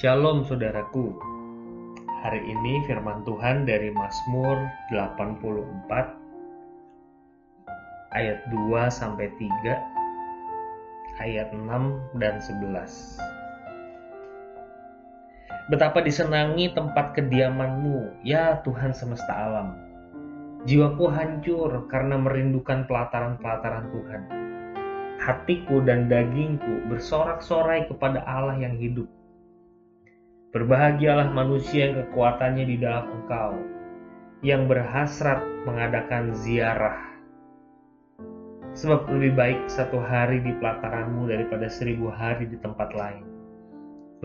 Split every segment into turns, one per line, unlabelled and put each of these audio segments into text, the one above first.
Shalom saudaraku. Hari ini firman Tuhan dari Mazmur 84 ayat 2 sampai 3 ayat 6 dan 11. Betapa disenangi tempat kediamanmu, ya Tuhan semesta alam. Jiwaku hancur karena merindukan pelataran-pelataran Tuhan. Hatiku dan dagingku bersorak-sorai kepada Allah yang hidup Berbahagialah manusia yang kekuatannya di dalam engkau, yang berhasrat mengadakan ziarah. Sebab lebih baik satu hari di pelataranmu daripada seribu hari di tempat lain.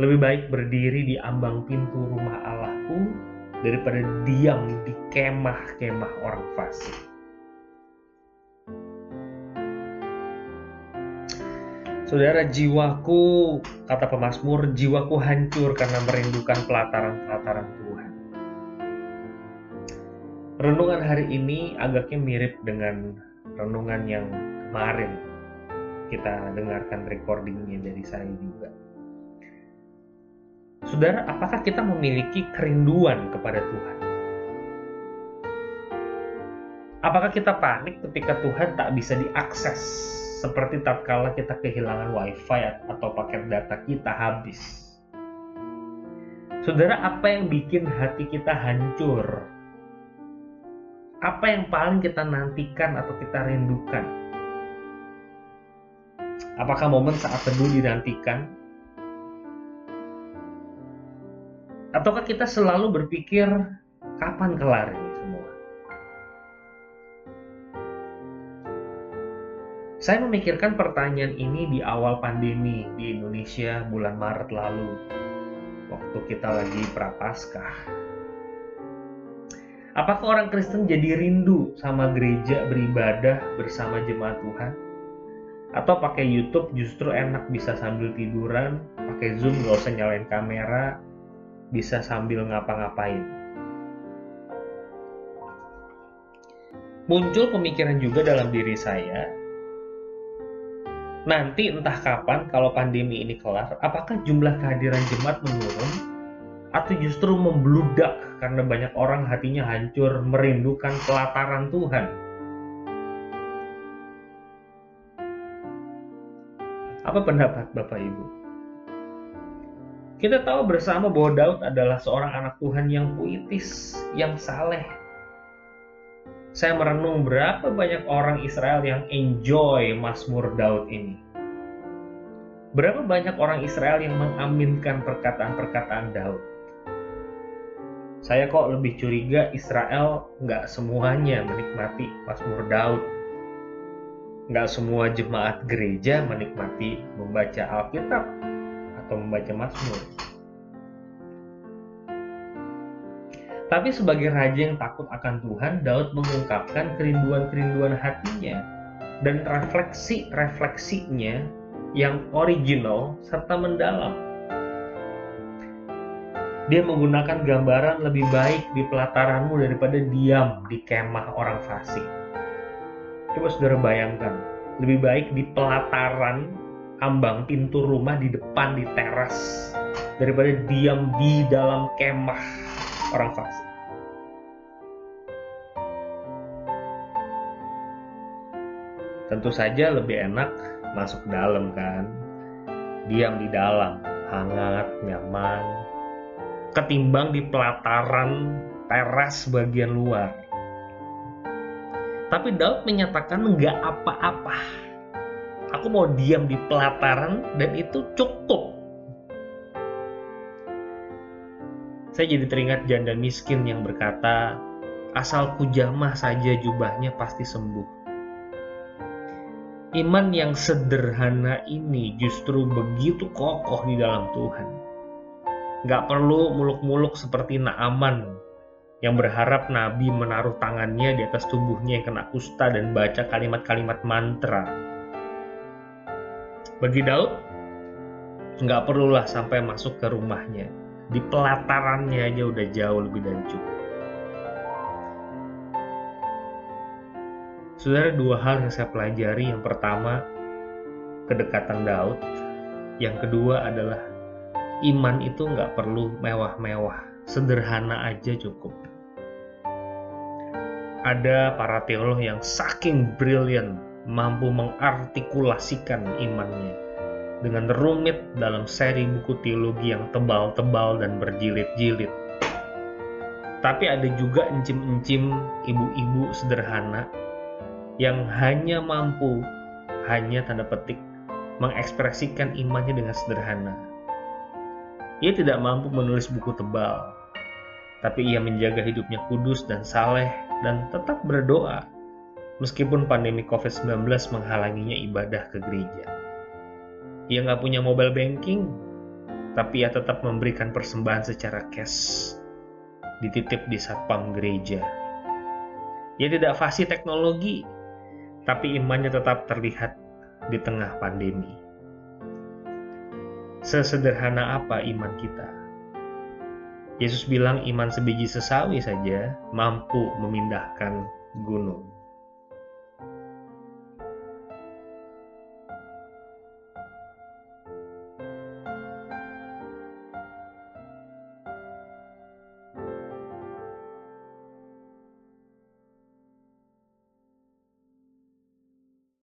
Lebih baik berdiri di ambang pintu rumah Allahku daripada diam di kemah-kemah orang fasik. Saudara jiwaku, kata pemazmur, jiwaku hancur karena merindukan pelataran-pelataran Tuhan. Renungan hari ini agaknya mirip dengan renungan yang kemarin kita dengarkan recordingnya dari saya juga. Saudara, apakah kita memiliki kerinduan kepada Tuhan? Apakah kita panik ketika Tuhan tak bisa diakses seperti tatkala kita kehilangan wifi atau paket data kita habis. Saudara, apa yang bikin hati kita hancur? Apa yang paling kita nantikan atau kita rindukan? Apakah momen saat teduh dinantikan? Ataukah kita selalu berpikir kapan kelar Saya memikirkan pertanyaan ini di awal pandemi di Indonesia bulan Maret lalu, waktu kita lagi prapaskah. Apakah orang Kristen jadi rindu sama gereja beribadah bersama jemaat Tuhan? Atau pakai YouTube justru enak bisa sambil tiduran, pakai Zoom gak usah nyalain kamera, bisa sambil ngapa-ngapain. Muncul pemikiran juga dalam diri saya, nanti entah kapan kalau pandemi ini kelar, apakah jumlah kehadiran jemaat menurun atau justru membludak karena banyak orang hatinya hancur merindukan pelataran Tuhan? Apa pendapat Bapak Ibu? Kita tahu bersama bahwa Daud adalah seorang anak Tuhan yang puitis, yang saleh, saya merenung berapa banyak orang Israel yang enjoy Mazmur Daud ini. Berapa banyak orang Israel yang mengaminkan perkataan-perkataan Daud. Saya kok lebih curiga Israel nggak semuanya menikmati Mazmur Daud. Nggak semua jemaat gereja menikmati membaca Alkitab atau membaca Mazmur. Tapi sebagai raja yang takut akan Tuhan, Daud mengungkapkan kerinduan-kerinduan hatinya dan refleksi-refleksinya yang original serta mendalam. Dia menggunakan gambaran lebih baik di pelataranmu daripada diam di kemah orang fasik. Coba saudara bayangkan, lebih baik di pelataran ambang pintu rumah di depan di teras daripada diam di dalam kemah orang fasik. Tentu saja lebih enak masuk dalam kan. Diam di dalam, hangat, nyaman. Ketimbang di pelataran teras bagian luar. Tapi Daud menyatakan nggak apa-apa. Aku mau diam di pelataran dan itu cukup Saya jadi teringat janda miskin yang berkata, asal kujamah saja jubahnya pasti sembuh. Iman yang sederhana ini justru begitu kokoh di dalam Tuhan. Gak perlu muluk-muluk seperti Naaman yang berharap Nabi menaruh tangannya di atas tubuhnya yang kena kusta dan baca kalimat-kalimat mantra. Bagi Daud, nggak perlulah sampai masuk ke rumahnya di pelatarannya aja udah jauh lebih dari cukup. Saudara dua hal yang saya pelajari, yang pertama kedekatan Daud, yang kedua adalah iman itu nggak perlu mewah-mewah, sederhana aja cukup. Ada para teolog yang saking brilian mampu mengartikulasikan imannya dengan rumit dalam seri buku teologi yang tebal-tebal dan berjilid-jilid. Tapi ada juga encim-encim ibu-ibu sederhana yang hanya mampu, hanya tanda petik, mengekspresikan imannya dengan sederhana. Ia tidak mampu menulis buku tebal, tapi ia menjaga hidupnya kudus dan saleh dan tetap berdoa meskipun pandemi COVID-19 menghalanginya ibadah ke gereja. Ia nggak punya mobile banking, tapi ia tetap memberikan persembahan secara cash, dititip di satpam gereja. Ia tidak fasih teknologi, tapi imannya tetap terlihat di tengah pandemi. Sesederhana apa iman kita? Yesus bilang iman sebiji sesawi saja mampu memindahkan gunung.